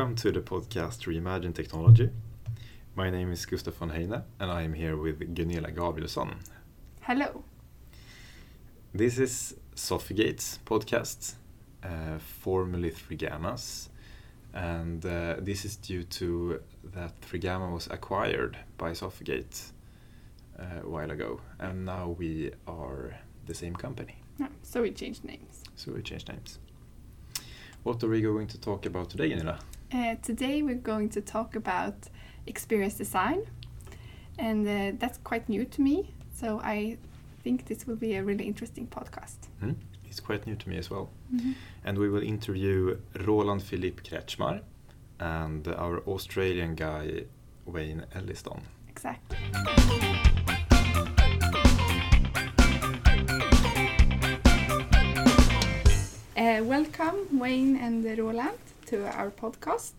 Welcome to the podcast Reimagine Technology. My name is Gustaf von Heine and I am here with Gunilla Gabrielsson. Hello. This is Sofigate's podcast, uh, formerly Threegamma's, and uh, this is due to that Threegamma was acquired by Sofgate uh, a while ago, and now we are the same company. Yeah, so we changed names. So we changed names. What are we going to talk about today, Gunilla? Uh, today we're going to talk about experience design, and uh, that's quite new to me. So I think this will be a really interesting podcast. Hmm? It's quite new to me as well. Mhm. And we will interview Roland Philippe Kretschmar and our Australian guy Wayne Elliston. Exactly. Uh, welcome, Wayne and Roland, to our podcast.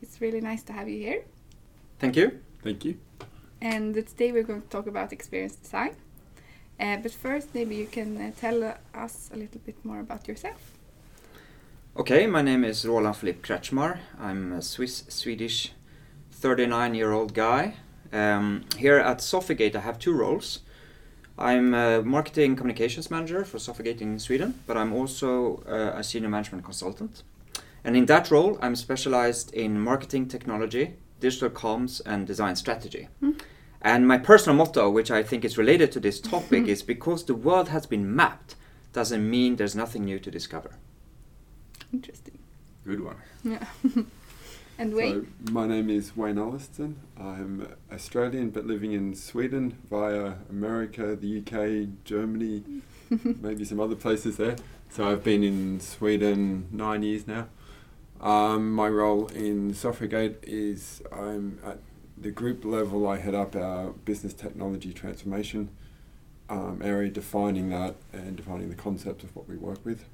It's really nice to have you here. Thank you. Thank you. And today we're going to talk about experience design. Uh, but first, maybe you can uh, tell us a little bit more about yourself. Okay, my name is Roland Philipp Kretschmar. I'm a Swiss Swedish 39 year old guy. Um, here at Sofigate, I have two roles. I'm a marketing communications manager for Sofigate in Sweden, but I'm also uh, a senior management consultant. And in that role, I'm specialized in marketing technology, digital comms, and design strategy. Mm. And my personal motto, which I think is related to this topic, is because the world has been mapped, doesn't mean there's nothing new to discover. Interesting. Good one. Yeah. and Wayne. So, my name is Wayne Elliston. I'm Australian but living in Sweden via America, the UK, Germany, maybe some other places there. So I've been in Sweden nine years now. Um, my role in Sofigate is I'm at the group level. I head up our business technology transformation um, area, defining that and defining the concept of what we work with.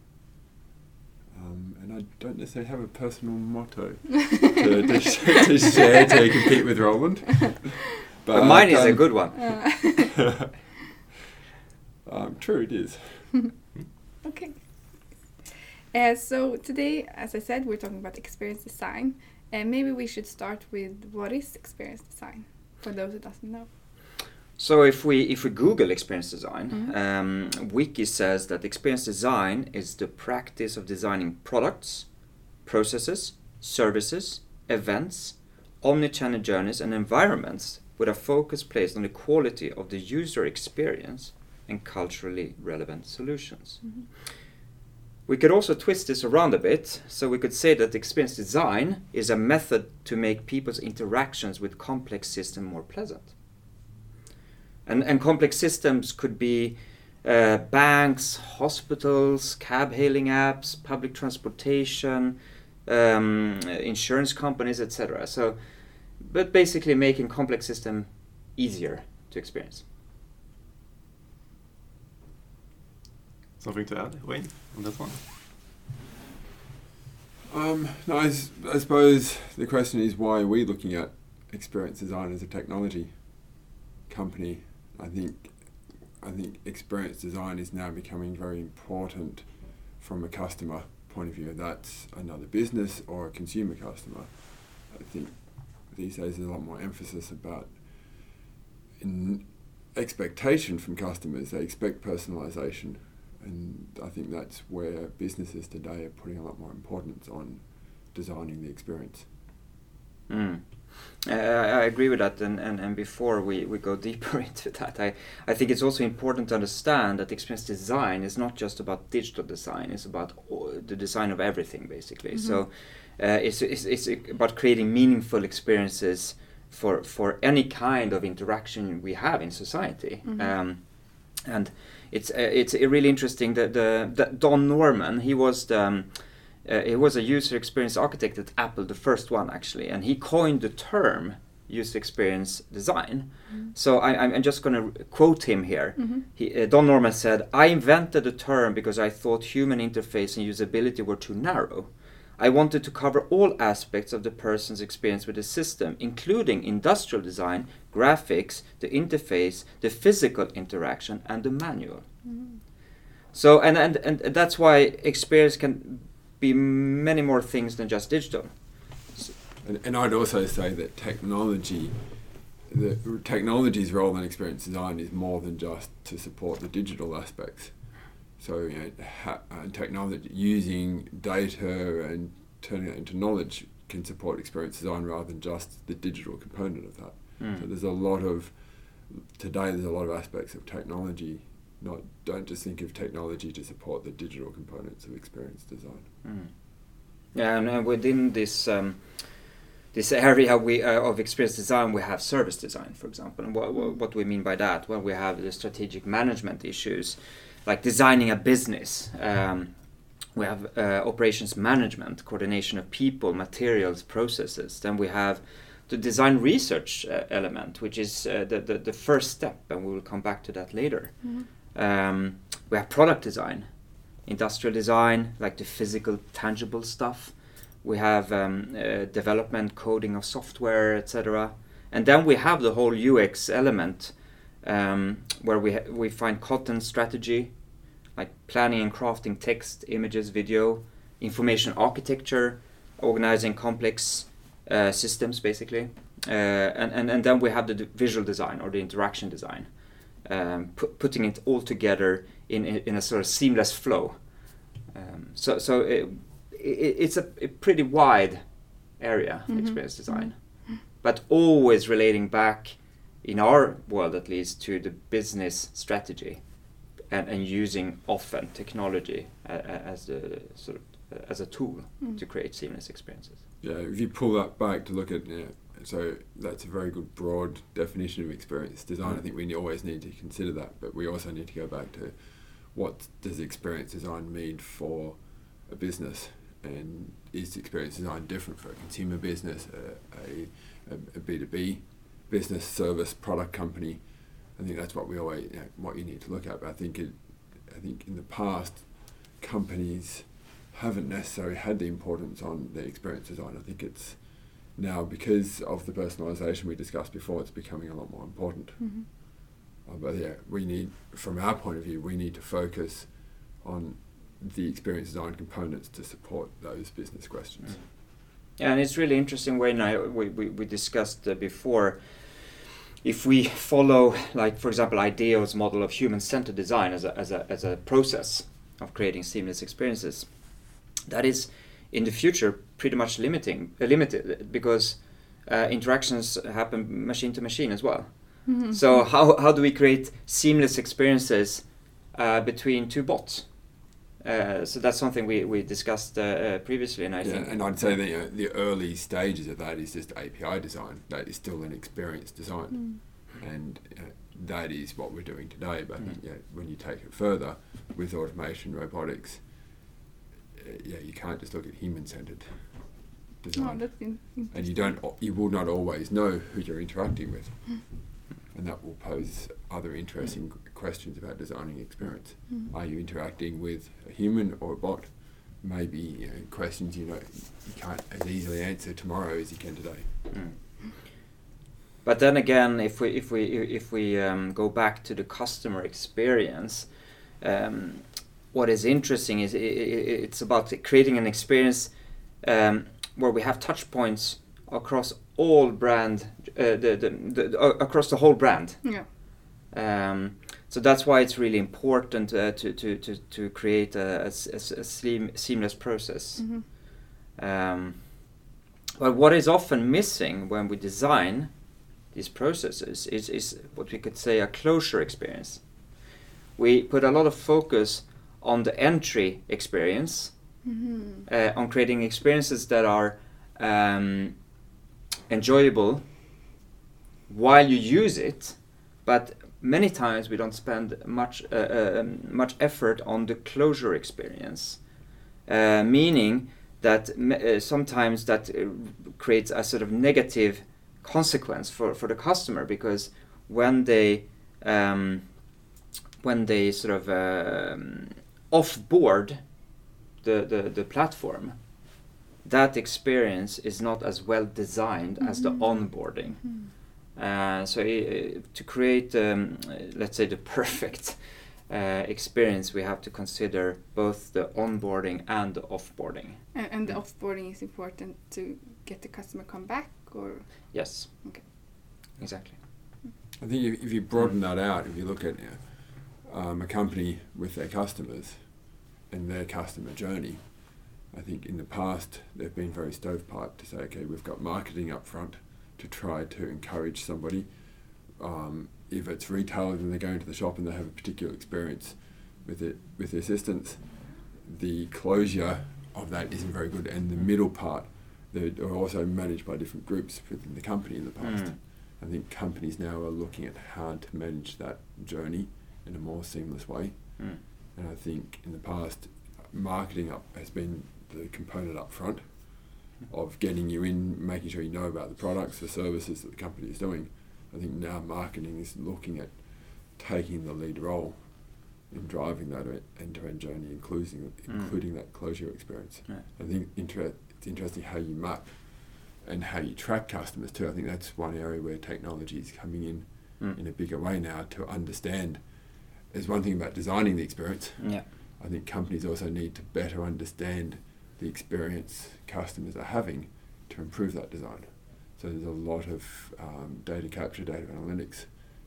Um, and I don't necessarily have a personal motto to, to, to share to compete with Roland. But, mine I've is a good one. Uh, um, true, it is. okay. Uh, so today, as I said, we're talking about experience design. And maybe we should start with what is experience design for those who doesn't know. So if we if we Google experience design, Mhm. um, Wiki says that experience design is the practice of designing products, processes, services, events, omnichannel journeys, and environments with a focus placed on the quality of the user experience and culturally relevant solutions. We could also twist this around a bit, so we could say that experience design is a method to make people's interactions with complex systems more pleasant. And, and complex systems could be uh, banks, hospitals, cab hailing apps, public transportation, um, insurance companies, etc. So, but basically making complex system easier to experience. Something to add, Wayne, on that one? Um, no, I, suppose the question is why are we looking at experience design as a technology company? I think I think experience design is now becoming very important from a customer point of view. That's another business or a consumer customer. I think these days there's a lot more emphasis about expectation from customers. They expect personalization, and I think that's where businesses today are putting a lot more importance on designing the experience. Mm. Uh, I I agree with that, and, and, and before we, we go deeper into that, I, I think it's also important to understand that experience design is not just about digital design, it's about the design of everything, basically. So uh, it's, it's, it's about creating meaningful experiences for, for any kind of interaction we have in society. Mhm. Um, and it's, uh, it's uh, really interesting that the, the Don Norman, he was the, um, uh, he was a user experience architect at Apple, the first one actually, and he coined the term user experience design. So I, I'm I'm just going to quote him here. Mhm. He, uh, Don Norman said, "I invented the term because I thought human interface and usability were too narrow. I wanted to cover all aspects of the person's experience with the system, including industrial design, graphics, the interface, the physical interaction, and the manual." Mm-hmm. So and, and and that's why experience can be many more things than just digital. And, and I'd also say that technology, the technology's role in experience design is more than just to support the digital aspects. So you know, ha- uh, technology using data and turning it into knowledge can support experience design rather than just the digital component of that. Mm. So there's a lot of today. There's a lot of aspects of technology. Not don't just think of technology to support the digital components of experience design. Mm. Yeah, and uh, within this um, this area we uh, of experience design, we have service design, for example. And what, what, what do we mean by that? Well, we have the strategic management issues, like designing a business. Um, we have uh, operations management, coordination of people, materials, processes. Then we have the design research uh, element, which is uh, the, the, the first step, and we will come back to that later. Mhm. Um, we have product design, industrial design, like the physical, tangible stuff. We have um, uh, development, coding of software, etc. And then we have the whole UX element, um, where we ha- we find content strategy, like planning and crafting text, images, video, information architecture, organizing complex uh, systems, basically. Uh, and, and, and then we have the d- visual design or the interaction design, um, pu- putting it all together in, in, in a sort of seamless flow. Um, so so it, it, it's a, a pretty wide area, Mhm. experience design, but always relating back, in our world at least, to the business strategy and, and using often technology uh, as a sort of uh, as a tool Mm. to create seamless experiences. Yeah, if you pull that back to look at, you know, so that's a very good broad definition of experience design. I think we always need to consider that, but we also need to go back to what does experience design mean for a business, and is experience design different for a consumer business, a, a, a B2B business, service, product company? I think that's what we always, you know, what you need to look at. But I think it, I think in the past, companies haven't necessarily had the importance on the experience design. I think it's now because of the personalisation we discussed before, it's becoming a lot more important. Mhm. Uh, but yeah, we need, from our point of view, we need to focus on the experience design components to support those business questions. Yeah, and it's really interesting when I we, we, we discussed uh, before. If we follow, like for example, IDEO's model of human-centered design as a, as a as a process of creating seamless experiences, that is in the future pretty much limiting uh, limited because uh, interactions happen machine to machine as well. Mhm. So how how do we create seamless experiences uh, between two bots? Uh, so that's something we, we discussed uh, uh, previously, and I yeah, think and I'd say that you know, the early stages of that is just API design. That is still an experience design. Mm. and uh, that is what we're doing today. But I think Mm. yeah, when you take it further with automation, robotics, uh, yeah, you can't just look at human-centered Oh, design, that's in- and you don't, you will not always know who you're interacting with, and that will pose other interesting q- questions about designing experience. Mm. Are you interacting with a human or a bot? Maybe you know, questions you know you can't as easily answer tomorrow as you can today. Mm. But then again, if we if we if we um, go back to the customer experience, um, what is interesting is i i it's about creating an experience um, where we have touch points across all brand, uh, the, the, the, uh, across the whole brand. Yeah. Um, so that's why it's really important uh, to, to, to, to create a seam, seamless process. Mhm. Um, but what is often missing when we design these processes is, is what we could say a closure experience. We put a lot of focus on the entry experience, Mhm. uh, on creating experiences that are um, enjoyable while you use it, but many times we don't spend much uh, um, much effort on the closure experience, uh, meaning that uh, sometimes that uh, creates a sort of negative consequence for, for the customer because when they um, when they sort of um, offboard the, the, the platform, that experience is not as well designed as the Mhm. onboarding. Mhm. Uh, so i to create, um, uh, let's say, the perfect uh, experience, we have to consider both the onboarding and the offboarding. And, and the offboarding is important to get the customer come back, or Yes. Okay. Exactly. I think if, if you broaden that out, if you look at uh, um, a company with their customers and their customer journey, I think in the past they've been very stovepipe to say, okay, we've got marketing up front to try to encourage somebody. Um, if it's retail and they go into the shop and they have a particular experience with it with the assistance, the closure of that isn't very good. And the middle part, they are also managed by different groups within the company in the past. Mm. I think companies now are looking at how to manage that journey in a more seamless way. Mm. And I think in the past, marketing up has been the component up front of getting you in, making sure you know about the products, the services that the company is doing. I think now marketing is looking at taking the lead role in driving that end-to-end journey, including Mm. including that closure experience. Yeah. I think inter- it's interesting how you map and how you track customers too. I think that's one area where technology is coming in Mm. in a bigger way now to understand. There's one thing about designing the experience. Yeah. I think companies also need to better understand the experience customers are having to improve that design. So there's a lot of um, data capture, data analytics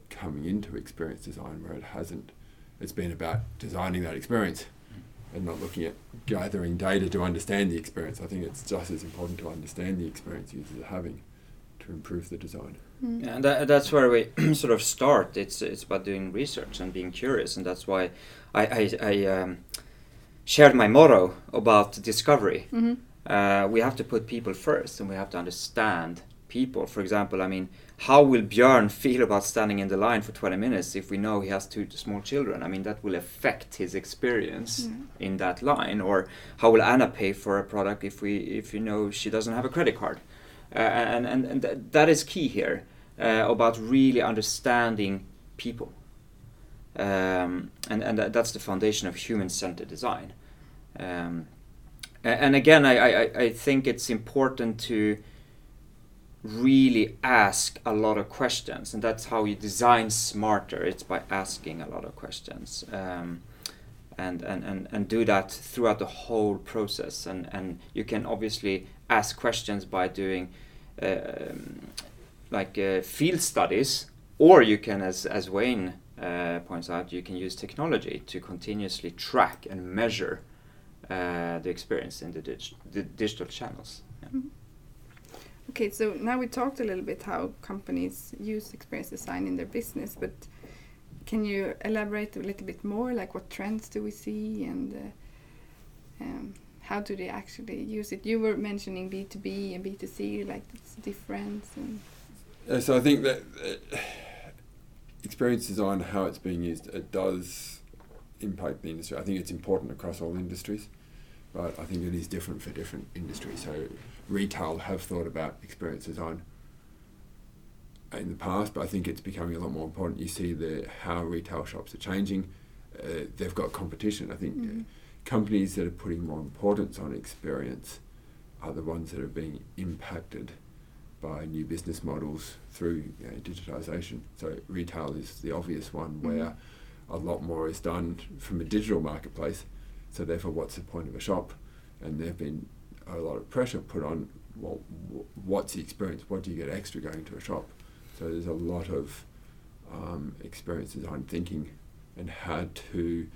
coming into experience design where it hasn't. It's been about designing that experience and not looking at gathering data to understand the experience. I think it's just as important to understand the experience users are having to improve the design. Mm. Yeah, and that, that's where we sort of start. It's it's about doing research and being curious, and that's why I I, I um, shared my motto about discovery. Mhm. Uh, we have to put people first, and we have to understand people. For example, I mean, how will Björn feel about standing in the line for 20 minutes if we know he has two small children? I mean, that will affect his experience Mm. in that line. Or how will Anna pay for a product if we if you know she doesn't have a credit card? Uh, and and, and th- that is key here uh, about really understanding people. Um, and and that, that's the foundation of human-centered design. Um, and again, I, I, I think it's important to really ask a lot of questions, and that's how you design smarter. It's by asking a lot of questions, um, and, and, and, and do that throughout the whole process. And, and you can obviously ask questions by doing um, like uh, field studies, or you can, as, as Wayne uh, points out, you can use technology to continuously track and measure uh, the experience in the, dig- the digital channels. Yeah. Okay, so now we talked a little bit how companies use experience design in their business, but can you elaborate a little bit more? Like what trends do we see, and uh, um, how do they actually use it? You were mentioning B two B and B two C, like it's different. And Uh, so I think that uh, experience design, how it's being used, it does impact the industry. I think it's important across all industries, but I think it is different for different industries. So retail have thought about experience design in the past, but I think it's becoming a lot more important. You see the how retail shops are changing. Uh, they've got competition. I think uh, Mhm. companies that are putting more importance on experience are the ones that are being impacted by new business models through you know, digitization. So retail is the obvious one where a lot more is done from a digital marketplace. So therefore, what's the point of a shop? And there've been a lot of pressure put on. Well, what's the experience? What do you get extra going to a shop? So there's a lot of um, experience design thinking and how to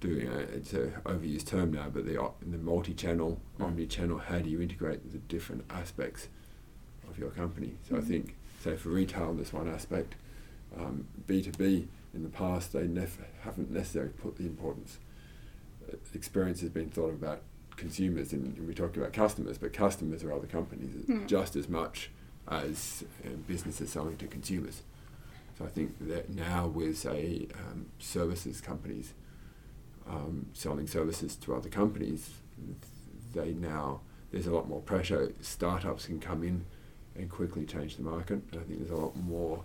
do. You know, it's a overused term now, but the the multi-channel, Mm. omni-channel. How do you integrate the different aspects of your company? So I Mhm. think, say for retail, there's one aspect. Um, B2B in the past, they nef- haven't necessarily put the importance. Experience has been thought about consumers, and we talk about customers, but customers are other companies Hmm. just as much as uh, businesses selling to consumers. So I think that now with say um, services companies um, selling services to other companies, they now there's a lot more pressure. Startups can come in and quickly change the market. I think there's a lot more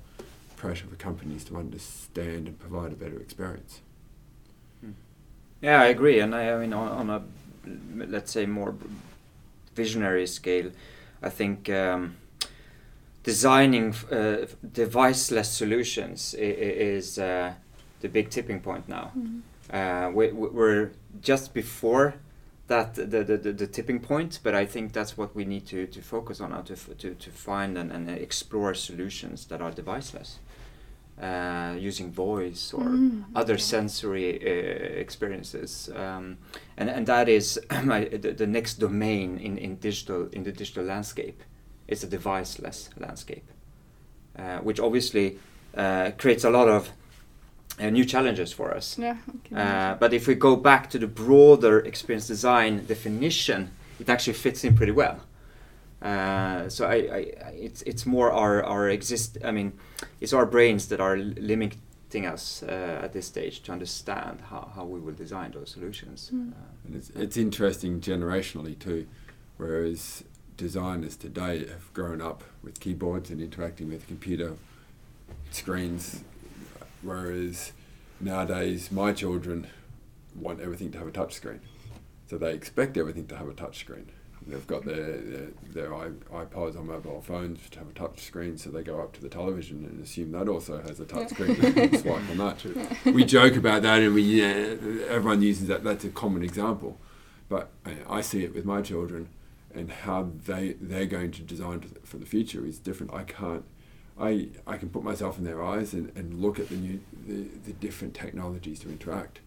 pressure for companies to understand and provide a better experience. Yeah, I agree, and I, I mean on, on a let's say more visionary scale, I think um, designing uh, deviceless solutions is uh, the big tipping point now. Mhm. Uh, we, we're just before that the, the, the, the tipping point, but I think that's what we need to, to focus on now to, to, to find and, and explore solutions that are deviceless, uh, using voice or Mm, other okay. sensory uh, experiences, um, and and that is my, the, the next domain in, in digital in the digital landscape, is a deviceless landscape, uh, which obviously uh, creates a lot of uh, new challenges for us. Yeah. Okay. Uh, but if we go back to the broader experience design definition, it actually fits in pretty well. Uh, so I, I, I- it's it's more our our exist. I mean, it's our brains that are limiting us uh, at this stage to understand how, how we will design those solutions. Mm. Uh, And it's, it's interesting generationally too, whereas designers today have grown up with keyboards and interacting with computer screens, whereas nowadays my children want everything to have a touch screen. So they expect everything to have a touch screen. They've got their, their, their i- iPods or mobile phones to have a touch screen, so they go up to the television and assume that also has a touch screen and swipe on that. We joke about that and we yeah, everyone uses that. That's a common example, but I, I see it with my children, and how they they're going to design for the future is different. I can't. I, I can put myself in their eyes and, and look at the new the, the different technologies to interact.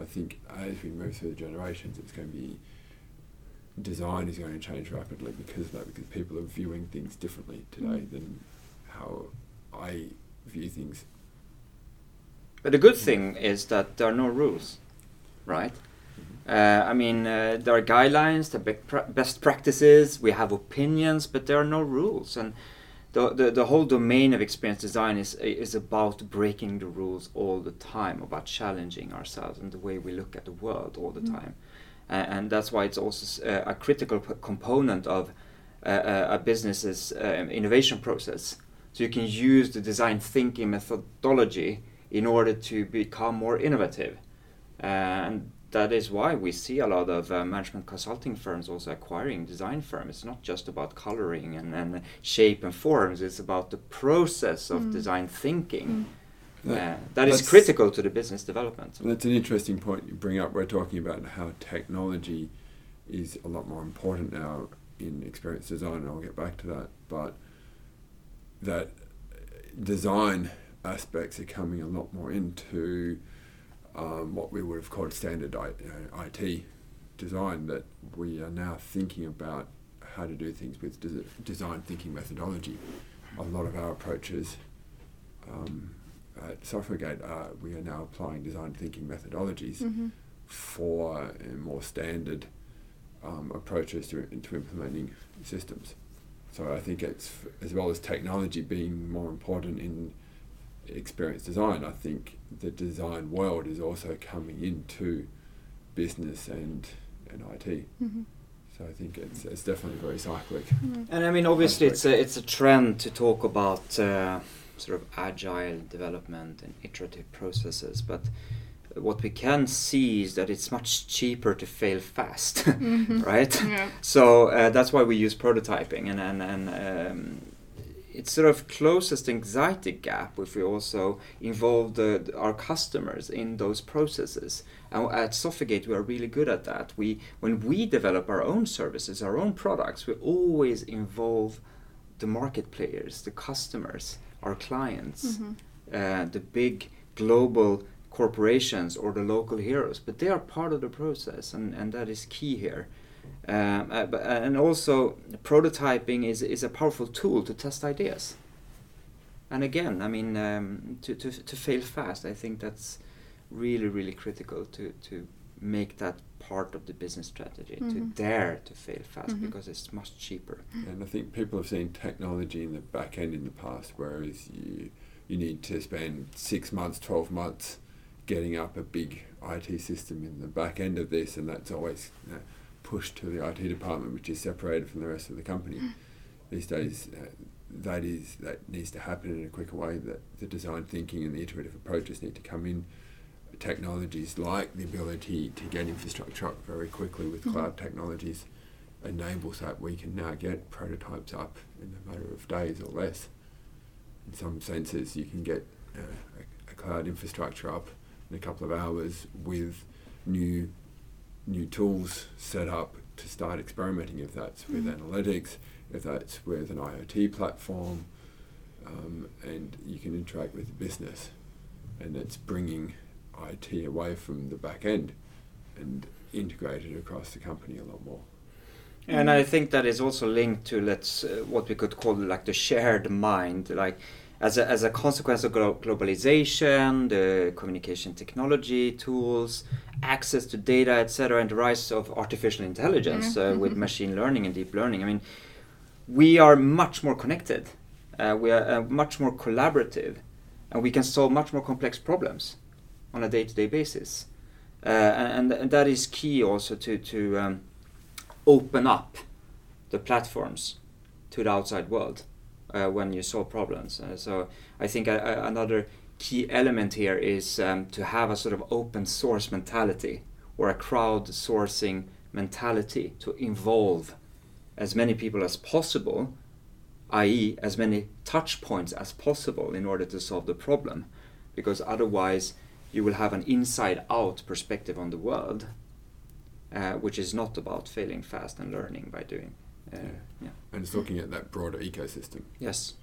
I think as we move through the generations, it's going to be design is going to change rapidly because of that. Because people are viewing things differently today Mm. than how I view things. But the good thing is that there are no rules, right? Uh, I mean, uh, there are guidelines, there are best practices, we have opinions, but there are no rules. And the, the, the whole domain of experience design is, is about breaking the rules all the time, about challenging ourselves and the way we look at the world all the Mm. time. And that's why it's also uh, a critical p- component of uh, uh, a business's um, innovation process. So you can use the design thinking methodology in order to become more innovative. And that is why we see a lot of uh, management consulting firms also acquiring design firms. It's not just about coloring and, and shape and forms, it's about the process of Mm. design thinking. Mm. Uh, that is critical to the business development. That's an interesting point you bring up. We're talking about how technology is a lot more important now in experience design, and I'll get back to that. But that design aspects are coming a lot more into um, what we would have called standard I, uh, IT design. That we are now thinking about how to do things with des- design thinking methodology. A lot of our approaches um, at Sofigate, uh, we are now applying design thinking methodologies Mhm. for uh, more standard um, approaches to, to implementing systems. So I think it's as well as technology being more important in experience design. I think the design world is also coming into business and and IT. Mhm. So I think it's it's definitely very cyclic. Mm. And I mean, obviously, That's it's a it's a trend to talk about uh, sort of agile development and iterative processes. But what we can see is that it's much cheaper to fail fast, Mhm. right? Yeah. So uh, that's why we use prototyping, and and and um, it sort of closes the anxiety gap if we also involve the, the- our customers in those processes. And at Sofigate, we are really good at that. We when we develop our own services, our own products, we always involve the market players, the customers, our clients Mhm. uh, the big global corporations or the local heroes, but they are part of the process, and, and that is key here. Um, uh, but, and also, prototyping is, is a powerful tool to test ideas. And again, I mean, um, to, to, to fail fast, I think that's really, really critical to, to make that part of the business strategy, to Mhm. dare to fail fast Mhm. because it's much cheaper. And I think people have seen technology in the back end in the past, whereas you you need to spend six months, twelve months getting up a big IT system in the back end of this, and that's always you know, pushed to the IT department, which is separated from the rest of the company. These days, uh, that is that needs to happen in a quicker way. That the design thinking and the iterative approaches need to come in. Technologies like the ability to get infrastructure up very quickly with Mhm. cloud technologies enables that we can now get prototypes up in a matter of days or less. In some senses, you can get uh, a, a cloud infrastructure up in a couple of hours with new new tools set up to start experimenting, if that's with Mhm. analytics, if that's with an IoT platform, um, and you can interact with the business. And it's bringing IT away from the back end and integrate it across the company a lot more. And I think that is also linked to let's uh, what we could call like the shared mind, like as a, as a consequence of glo- globalization, the communication technology tools, access to data, etc., and the rise of artificial intelligence Yeah. uh, with machine learning and deep learning. I mean, we are much more connected. Uh, we are uh, much more collaborative, and we can solve much more complex problems on a day-to-day basis. Uh, and, and that is key also to to um, open up the platforms to the outside world uh, when you solve problems. Uh, so I think another key element here is um, to have a sort of open source mentality or a crowdsourcing mentality to involve as many people as possible, i.e., as many touch points as possible in order to solve the problem. Because otherwise, you will have an inside out perspective on the world, uh, which is not about failing fast and learning by doing. Uh, Yeah. yeah. And it's looking at that broader ecosystem. Yes.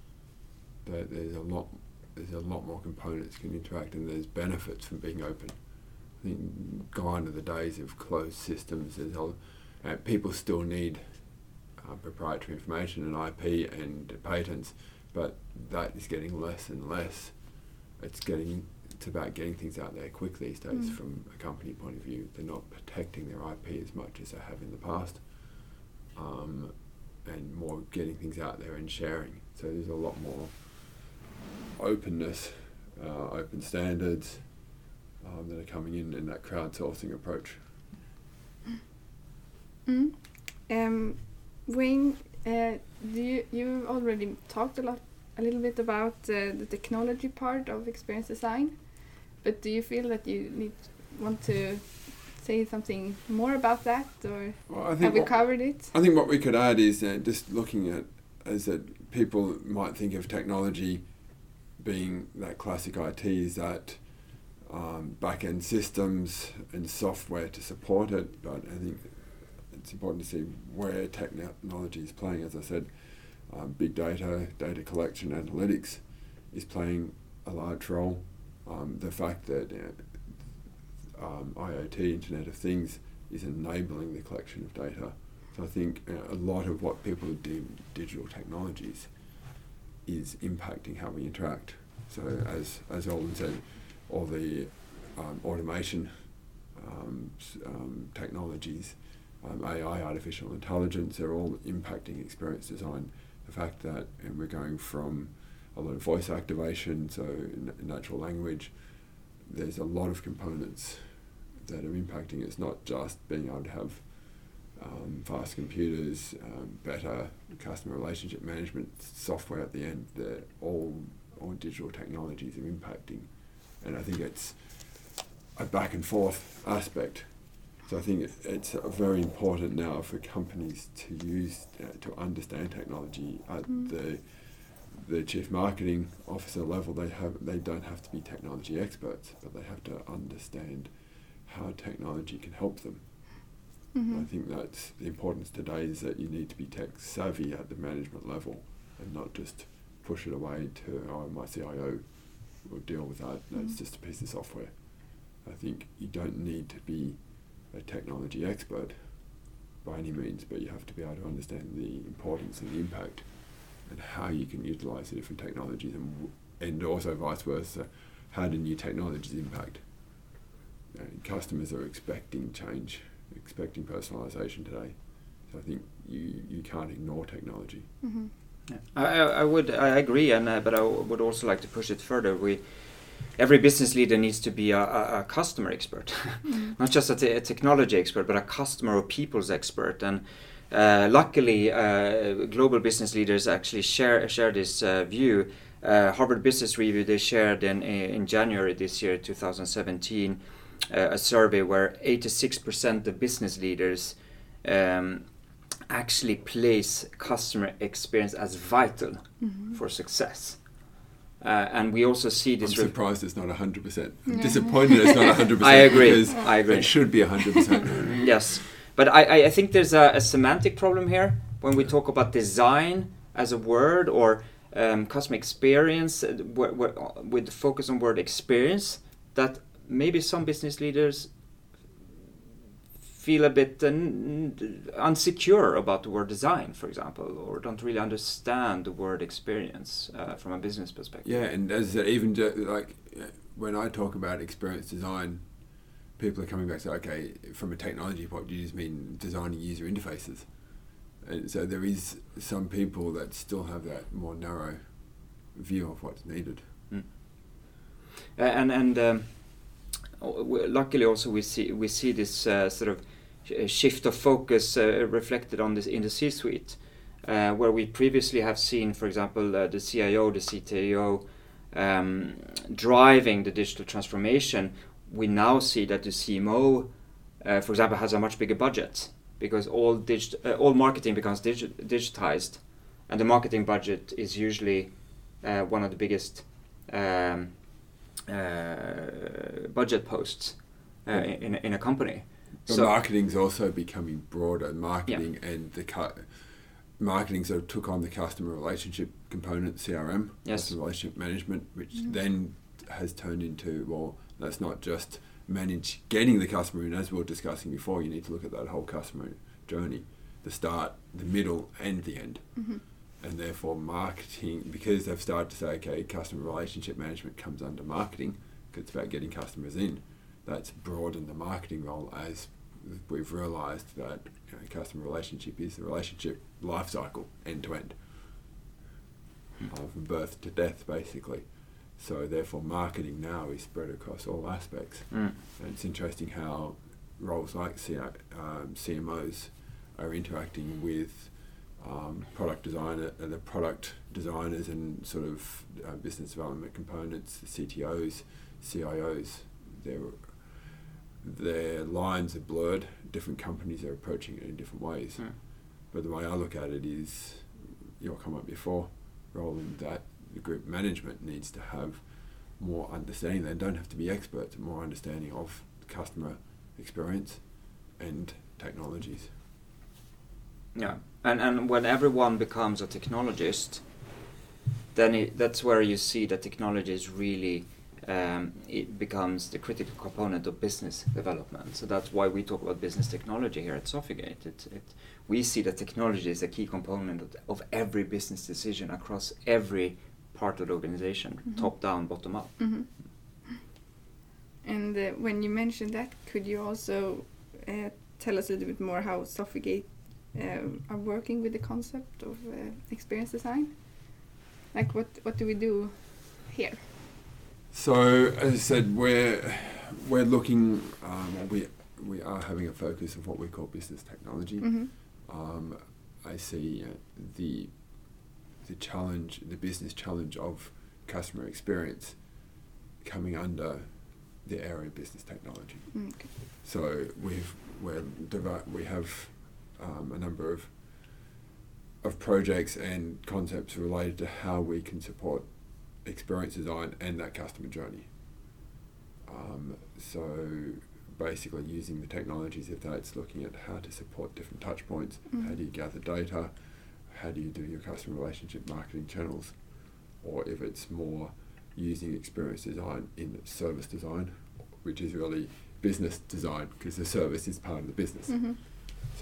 There, there's a lot, there's a lot more components can interact, and there's benefits from being open. I think gone are the days of closed systems. There's a, uh, people still need uh, proprietary information and IP and patents, but that is getting less and less. It's getting it's about getting things out there quick these days Mm. from a company point of view. They're not protecting their IP as much as they have in the past, um, and more getting things out there and sharing. So there's a lot more openness, uh, open standards um, that are coming in in that crowdsourcing approach. Mm. Um, Wayne, uh, do you you already talked a lot, a little bit about uh, the technology part of experience design, but do you feel that you need want to say something more about that, or Well, I have we what- covered it? I think what we could add is uh, just looking at is that people might think of technology being that classic IT is that um, back end systems and software to support it, but I think it's important to see where technology is playing. As I said, um, big data, data collection, analytics is playing a large role. Um, the fact that uh, um, IoT, Internet of Things, is enabling the collection of data. So I think uh, a lot of what people deem digital technologies is impacting how we interact. So as as Roland said, all the um, automation um, um, technologies, um, AI, artificial intelligence, they're all impacting experience design. The fact that and we're going from a lot of voice activation, so natural language, there's a lot of components that are impacting. It's not just being able to have um, fast computers, um, better customer relationship management software at the end. They're all all digital technologies are impacting, and I think it's a back and forth aspect. So I think it, it's very important now for companies to use uh, to understand technology at Mm. the the chief marketing officer level. They have they don't have to be technology experts, but they have to understand how technology can help them. Mhm. I think that's the importance today is that you need to be tech savvy at the management level and not just push it away to oh my CIO will deal with that. That's Mhm. just a piece of software. I think you don't need to be a technology expert by any means, but you have to be able to understand the importance and the impact and how you can utilize the different technologies and, and also vice versa. How do new technologies impact? Uh, customers are expecting change, expecting personalization today. So I think you, you can't ignore technology. Mhm. Yeah. I, I I would I agree, and uh, but I w- would also like to push it further. We every business leader needs to be a, a, a customer expert, Mm. not just a, te- a technology expert, but a customer or people's expert. And uh, luckily, uh, global business leaders actually share share this uh, view. Uh, Harvard Business Review they shared in in January this year, 2017, uh, a survey where 86% of business leaders. Um, actually place customer experience as vital Mhm. for success. Uh, and we also see this. I'm this. ref- surprised it's not 100%. I'm disappointed it's not 100%. I agree. I agree. It should be 100%. yes, but I, I- think there's a, a semantic problem here when we talk about design as a word or um, customer experience uh, wh- wh- with the focus on word experience. That maybe some business leaders feel a bit uh, unsecure about the word design, for example, or don't really understand the word experience uh, from a business perspective. Yeah, and as said, even like uh, when I talk about experience design, people are coming back to say, okay, from a technology point, you just mean designing user interfaces? And so there is some people that still have that more narrow view of what's needed. Uh, and and um, luckily also we see we see this uh, sort of sh- shift of focus uh, reflected on this in the C-suite, uh, where we previously have seen, for example, uh, the CIO, the CTO um, driving the digital transformation. We now see that the CMO, uh, for example, has a much bigger budget because all digit- uh, all marketing becomes digi- digitized, and the marketing budget is usually uh, one of the biggest um, uh, budget posts uh, in, in a company. But So- marketing's also becoming broader. Marketing and the cu- marketing sort of took on the customer relationship component, CRM, Yes. customer relationship management, which Mhm. then has turned into well, that's not just manage getting the customer in. As we were discussing before, you need to look at that whole customer journey, the start, the middle, and the end. Mhm. And therefore, marketing because they've started to say, okay, customer relationship management comes under marketing because it's about getting customers in that's broadened the marketing role as we've realised that you know, customer relationship is the relationship life cycle end to end, from birth to death, basically. So therefore, marketing now is spread across all aspects. Mm. And it's interesting how roles like C- um, CMOs are interacting with um, product designer, uh, the product designers and sort of uh, business development components, the CTOs, CIOs. Their their lines are blurred. Different companies are approaching it in different ways. Mm. But the way I look at it is, your comment before, Roland, that the group management needs to have more understanding. They don't have to be experts, more understanding of customer experience and technologies. Yeah, and and when everyone becomes a technologist, then it, that's where you see that technology is really um, it becomes the critical component of business development. So that's why we talk about business technology here at Sofigate. It, it, we see that technology is a key component of, of every business decision across every part of the organization, Mhm. top down, bottom up. Mhm. And uh, when you mentioned that, could you also uh, tell us a little bit more how Sofigate um, are working with the concept of uh, experience design? Like what what do we do here? So, as I said, we're we're looking. Um, we we are having a focus of what we call business technology. hmm Um, I see uh, the the challenge, the business challenge of customer experience, coming under the area of business technology. Okay. So we've we're devi- we have um, a number of of projects and concepts related to how we can support experience design and that customer journey. Um, so basically using the technologies if that's looking at how to support different touch points, how Mhm. do you gather data, how do you do your customer relationship marketing channels, or if it's more using experience design in service design, which is really business design because the service is part of the business. hmm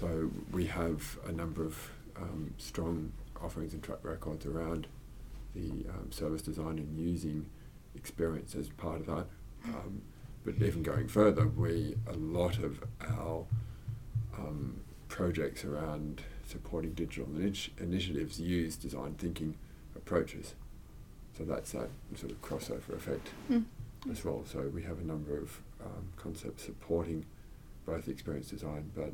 So we have a number of um, strong offerings and track records around the um, service design and using experience as part of that. Um, but even going further, we a lot of our um, projects around supporting digital initi- initiatives use design thinking approaches. So that's that sort of crossover effect Mm. as well. So we have a number of um, concepts supporting both experience design but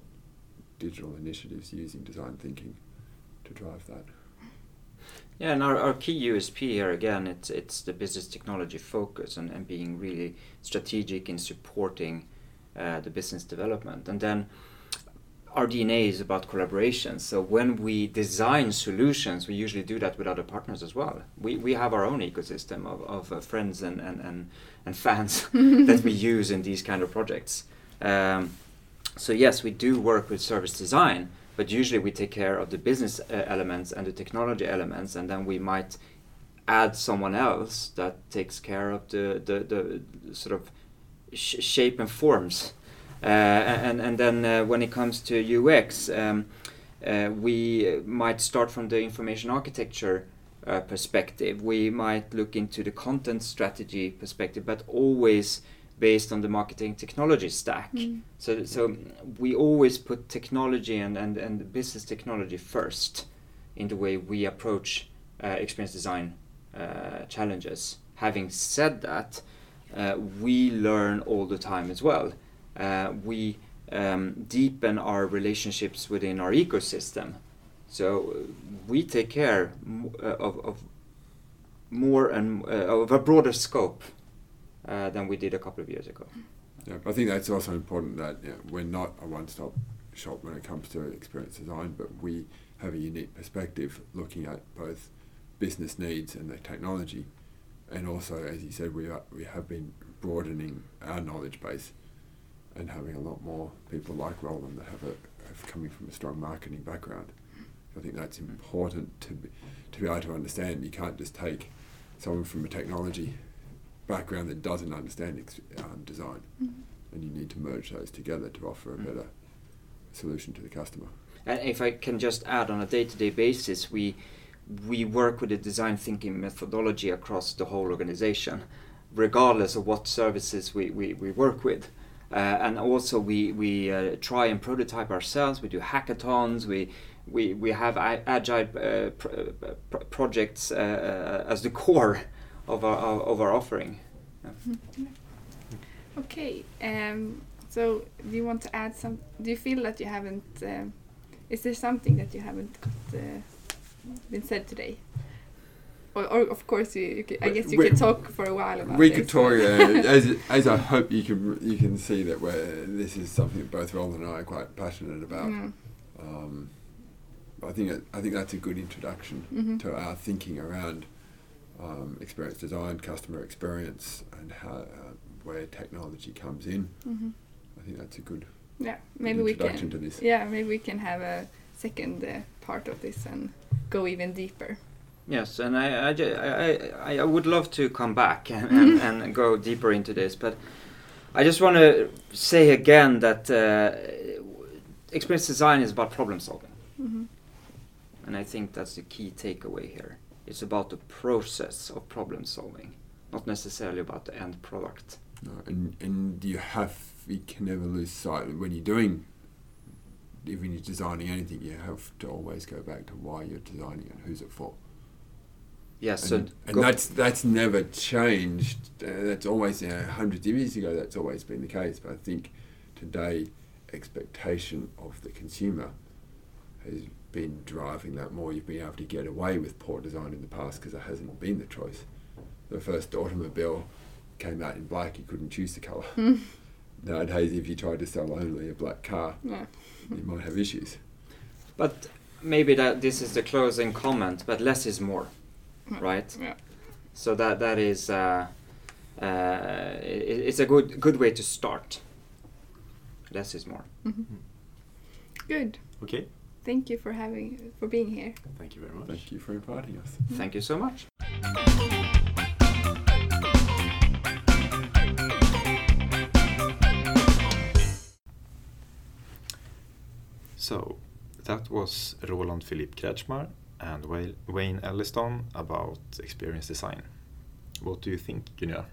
digital initiatives using design thinking to drive that. Yeah, and our, our key USP here again, it's it's the business technology focus and, and being really strategic in supporting uh, the business development. And then our DNA is about collaboration. So when we design solutions, we usually do that with other partners as well. We, we have our own ecosystem of, of uh, friends and, and, and, and fans that we use in these kind of projects. Um, so yes, we do work with service design, but usually we take care of the business uh, elements and the technology elements, and then we might add someone else that takes care of the, the, the sort of sh- shape and forms and and then uh, when it comes to UX, um, uh, we might start from the information architecture perspective. We might look into the content strategy perspective, but always based on the marketing technology stack. Mm. So, so we always put technology and, and, and business technology first in the way we approach uh, experience design uh, challenges. Having said that, uh, we learn all the time as well uh, we um, deepen our relationships within our ecosystem. So uh, we take care uh, of, of more and uh, of a broader scope uh, than we did a couple of years ago. Yeah, I think that's also important that you know, we're not a one-stop shop when it comes to experience design, but we have a unique perspective looking at both business needs and the technology, and also, as you said, we are, we have been broadening our knowledge base and having a lot more people like Roland that have a have coming from a strong marketing background. I think that's important to be, to be able to understand. You can't just take someone from a technology background that doesn't understand um, design, mm-hmm. and you need to merge those together to offer a mm-hmm. better solution to the customer. And if I can just add, on a day-to-day basis, we we work with a design thinking methodology across the whole organization, regardless of what services we, we, we work with. Uh, and also we we uh, try and prototype ourselves. We do hackathons. We we we have agile uh, pr- projects as the core of our of our offering. Yeah. Mm-hmm. Okay. Um, so do you want to add some? Do you feel that you haven't? Um, is there something that you haven't got, uh, been said today? Or, or of course, you, you could, I guess you we, could talk for a while about. We this. could talk, uh, as as I hope you can you can see that we're, this is something that both Roland and I are quite passionate about. Mm. Um, I think it, I think that's a good introduction mm-hmm. to our thinking around um, experience design, customer experience, and how uh, where technology comes in. Mm-hmm. I think that's a good yeah maybe we can yeah maybe we can have a second uh, part of this and go even deeper. Yes, and I, I, I, I would love to come back and, and, and go deeper into this, but I just want to say again that uh, experience design is about problem solving. Mm-hmm. And I think that's the key takeaway here. It's about the process of problem solving, not necessarily about the end product. No, and, and you have, you can never lose sight when you're doing, even you're designing anything, you have to always go back to why you're designing and who's it for. Yes, and, and that's that's never changed. Uh, that's always you know, hundreds of years ago. That's always been the case. But I think today, expectation of the consumer has been driving that more. You've been able to get away with poor design in the past because it hasn't been the choice. The first automobile came out in black. You couldn't choose the color. Mm. Nowadays, if you try to sell only a black car, yeah. you might have issues. But maybe that this is the closing comment. But less is more right? Yeah. So that that is uh, uh, it, it's a good good way to start. Less is more. Mm-hmm. Good. Okay. Thank you for having for being here. Thank you very much. Thank you for inviting us. Mm-hmm. Thank you so much. So that was Roland Philippe Kretschmar and Wayne Elliston about experience design. What do you think, Gunilla?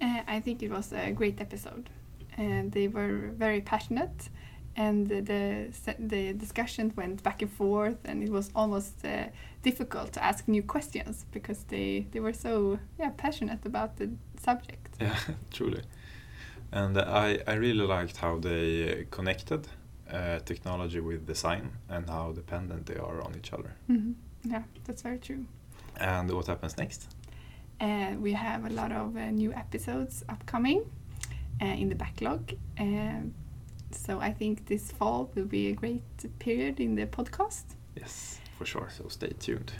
Uh, I think it was a great episode. And they were very passionate, and the, the, the discussion went back and forth, and it was almost uh, difficult to ask new questions because they, they were so yeah passionate about the subject. Yeah, truly. And I, I really liked how they connected uh, technology with design and how dependent they are on each other. Mm -hmm. Yeah, that's very true. And what happens next? Uh, we have a lot of uh, new episodes upcoming uh, in the backlog. Uh, So I think this fall will be a great period in the podcast. Yes, for sure. So stay tuned.